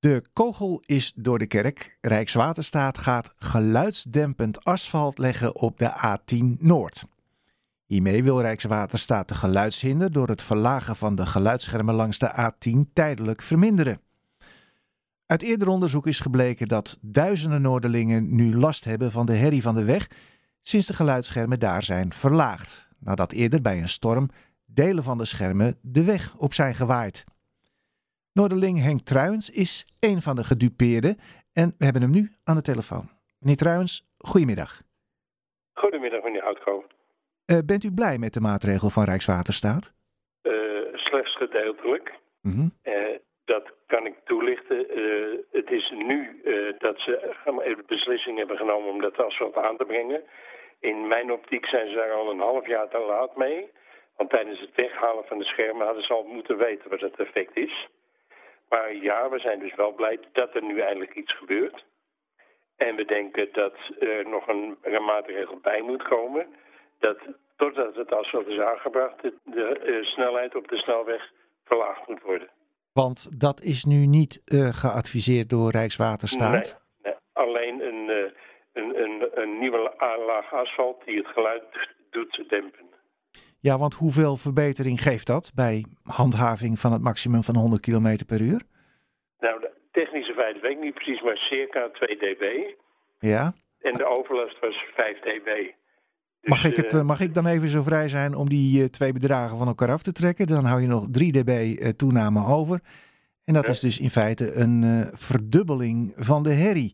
De kogel is door de kerk. Rijkswaterstaat gaat geluidsdempend asfalt leggen op de A10 Noord. Hiermee wil Rijkswaterstaat de geluidshinder door het verlagen van de geluidsschermen langs de A10 tijdelijk verminderen. Uit eerder onderzoek is gebleken dat duizenden Noorderlingen nu last hebben van de herrie van de weg sinds de geluidsschermen daar zijn verlaagd, nadat eerder bij een storm delen van de schermen de weg op zijn gewaaid. Noorderling Henk Truijens is een van de gedupeerden en we hebben hem nu aan de telefoon. Meneer Truijens, goedemiddag. Goedemiddag, meneer Houtkoop. Uh, bent u blij met de maatregel van Rijkswaterstaat? Uh, slechts gedeeltelijk. Mm -hmm. uh, dat kan ik toelichten. het is nu dat ze de beslissing hebben genomen om dat asfalt aan te brengen. In mijn optiek zijn ze daar al een half jaar te laat mee. Want tijdens het weghalen van de schermen hadden ze al moeten weten wat het effect is. Maar ja, we zijn dus wel blij dat er nu eindelijk iets gebeurt. En we denken dat er nog een, een maatregel bij moet komen. Dat totdat het asfalt is aangebracht, de, de uh, snelheid op de snelweg verlaagd moet worden. Want dat is nu niet uh, geadviseerd door Rijkswaterstaat? Nee, nee. alleen een, uh, een, een, een nieuwe laag asfalt die het geluid doet dempen. Ja, want hoeveel verbetering geeft dat bij handhaving van het maximum van 100 km per uur? Nou, de technische feiten weet ik niet precies, maar circa 2 dB. Ja. En de overlast was 5 dB. Dus, mag, ik het, uh, mag ik dan even zo vrij zijn om die uh, twee bedragen van elkaar af te trekken? Dan hou je nog 3 dB uh, toename over. En dat ja. is dus in feite een verdubbeling van de herrie.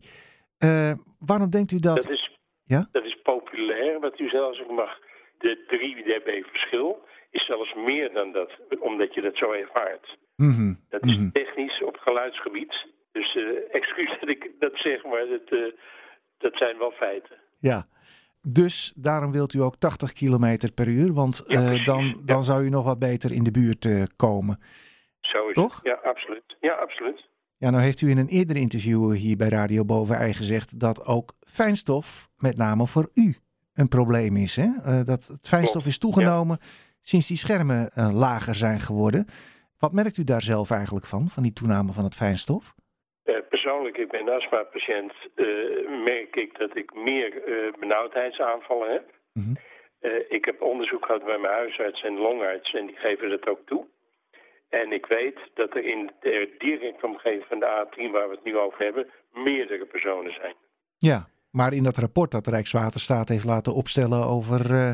waarom denkt u dat... Dat is, ja? dat is populair, wat u zelfs ook mag de 3 dB verschil is zelfs meer dan dat, omdat je dat zo ervaart. Mm -hmm. Dat is -hmm. technisch op geluidsgebied. Dus uh, excuus dat ik dat zeg, maar dat, uh, dat zijn wel feiten. Ja, dus daarom wilt u ook 80 km per uur, want ja, uh, dan, dan ja. zou u nog wat beter in de buurt komen. Zo is Toch? het. Ja, absoluut. Ja, absoluut. Ja, nou heeft u in een eerder interview hier bij Radio Bovenij gezegd dat ook fijnstof met name voor u een probleem is. Hè? Uh, dat het fijnstof is toegenomen ja. sinds die schermen uh, lager zijn geworden. Wat merkt u daar zelf eigenlijk van, van die toename van het fijnstof? Uh, persoonlijk, ik ben astma-patiënt, merk ik dat ik meer benauwdheidsaanvallen heb. Mm -hmm. ik heb onderzoek gehad bij mijn huisarts en longarts en die geven dat ook toe. En ik weet dat er in de directe omgeving van de A10, waar we het nu over hebben, meerdere personen zijn. Ja, maar in dat rapport dat Rijkswaterstaat heeft laten opstellen over, uh,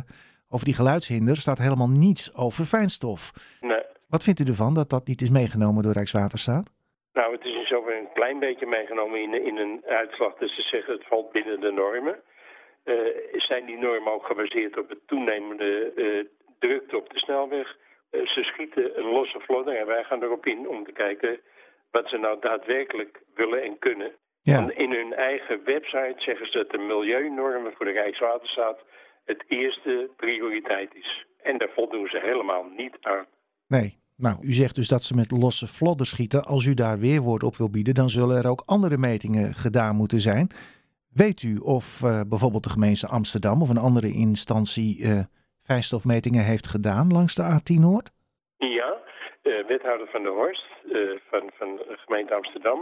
over die geluidshinder staat helemaal niets over fijnstof. Nee. Wat vindt u ervan dat dat niet is meegenomen door Rijkswaterstaat? Nou, het is in zover een klein beetje meegenomen in, in een uitslag. Dus ze zeggen het valt binnen de normen. Uh, zijn die normen ook gebaseerd op het toenemende uh, drukte op de snelweg? ze schieten een losse vlodder en wij gaan erop in om te kijken wat ze nou daadwerkelijk willen en kunnen. Ja. In hun eigen website zeggen ze dat de milieunormen voor de Rijkswaterstaat het eerste prioriteit is. En daar voldoen ze helemaal niet aan. Nee, nou, u zegt dus dat ze met losse vlodder schieten. Als u daar weerwoord op wil bieden, dan zullen er ook andere metingen gedaan moeten zijn. Weet u of uh, bijvoorbeeld de gemeente Amsterdam of een andere instantie uh, fijnstofmetingen heeft gedaan langs de A10 Noord? Ja, uh, wethouder van de Horst van, van de gemeente Amsterdam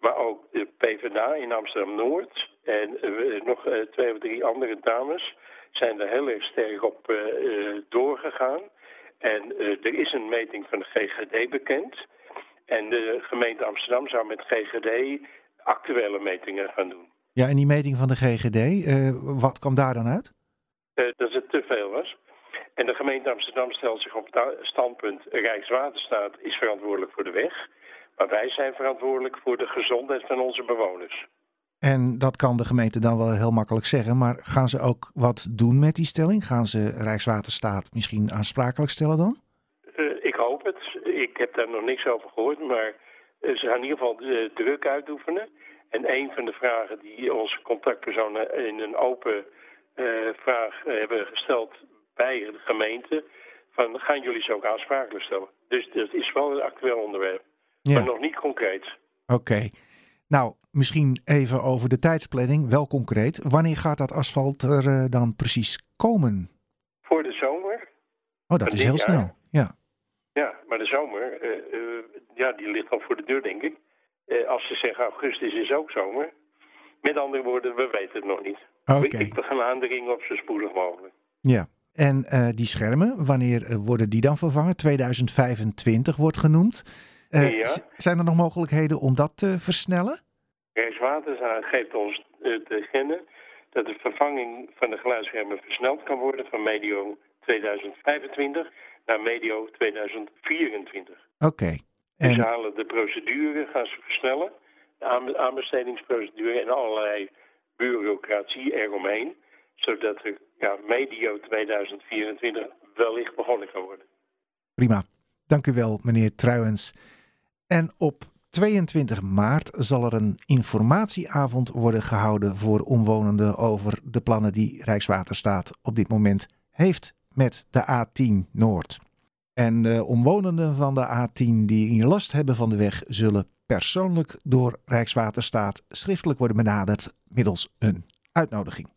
maar ook de PvdA in Amsterdam-Noord en uh, nog uh, twee of drie andere dames zijn er heel erg sterk op uh, doorgegaan. En er is een meting van de GGD bekend. En de gemeente Amsterdam zou met GGD actuele metingen gaan doen. Ja, en die meting van de GGD, wat kwam daar dan uit? dat het te veel was. En de gemeente Amsterdam stelt zich op het standpunt Rijkswaterstaat is verantwoordelijk voor de weg. Maar wij zijn verantwoordelijk voor de gezondheid van onze bewoners. En dat kan de gemeente dan wel heel makkelijk zeggen, maar gaan ze ook wat doen met die stelling? Gaan ze Rijkswaterstaat misschien aansprakelijk stellen dan? Uh, ik hoop het. Ik heb daar nog niks over gehoord, maar uh, ze gaan in ieder geval de druk uitoefenen. En een van de vragen die onze contactpersonen in een open uh, vraag hebben gesteld bij de gemeente, van gaan jullie ze ook aansprakelijk stellen? Dus dat is wel een actueel onderwerp. Ja. Maar nog niet concreet. Oké. Okay. Nou, misschien even over de tijdsplanning, wel concreet. Wanneer gaat dat asfalt er uh, dan precies komen? Voor de zomer. Oh, dat is heel snel, ja. Ja, maar de zomer, uh, uh, ja, die ligt al voor de deur, denk ik. als ze zeggen augustus is ook zomer. Met andere woorden, we weten het nog niet. Okay. We, gaan aandringen op zo spoedig mogelijk. Ja, en die schermen, wanneer worden die dan vervangen? 2025 wordt genoemd. Ja. Zijn er nog mogelijkheden om dat te versnellen? Rijkswaterstaat geeft ons te kennen dat de vervanging van de geluidsschermen versneld kan worden van medio 2025 naar medio 2024. Oké. Dus ze halen de procedure, gaan ze versnellen, de aanbestedingsprocedure en allerlei bureaucratie eromheen, zodat er ja, medio 2024 wellicht begonnen kan worden. Prima. Dank u wel, meneer Truijens. En op 22 maart zal er een informatieavond worden gehouden voor omwonenden over de plannen die Rijkswaterstaat op dit moment heeft met de A10 Noord. En de omwonenden van de A10 die last hebben van de weg zullen persoonlijk door Rijkswaterstaat schriftelijk worden benaderd middels een uitnodiging.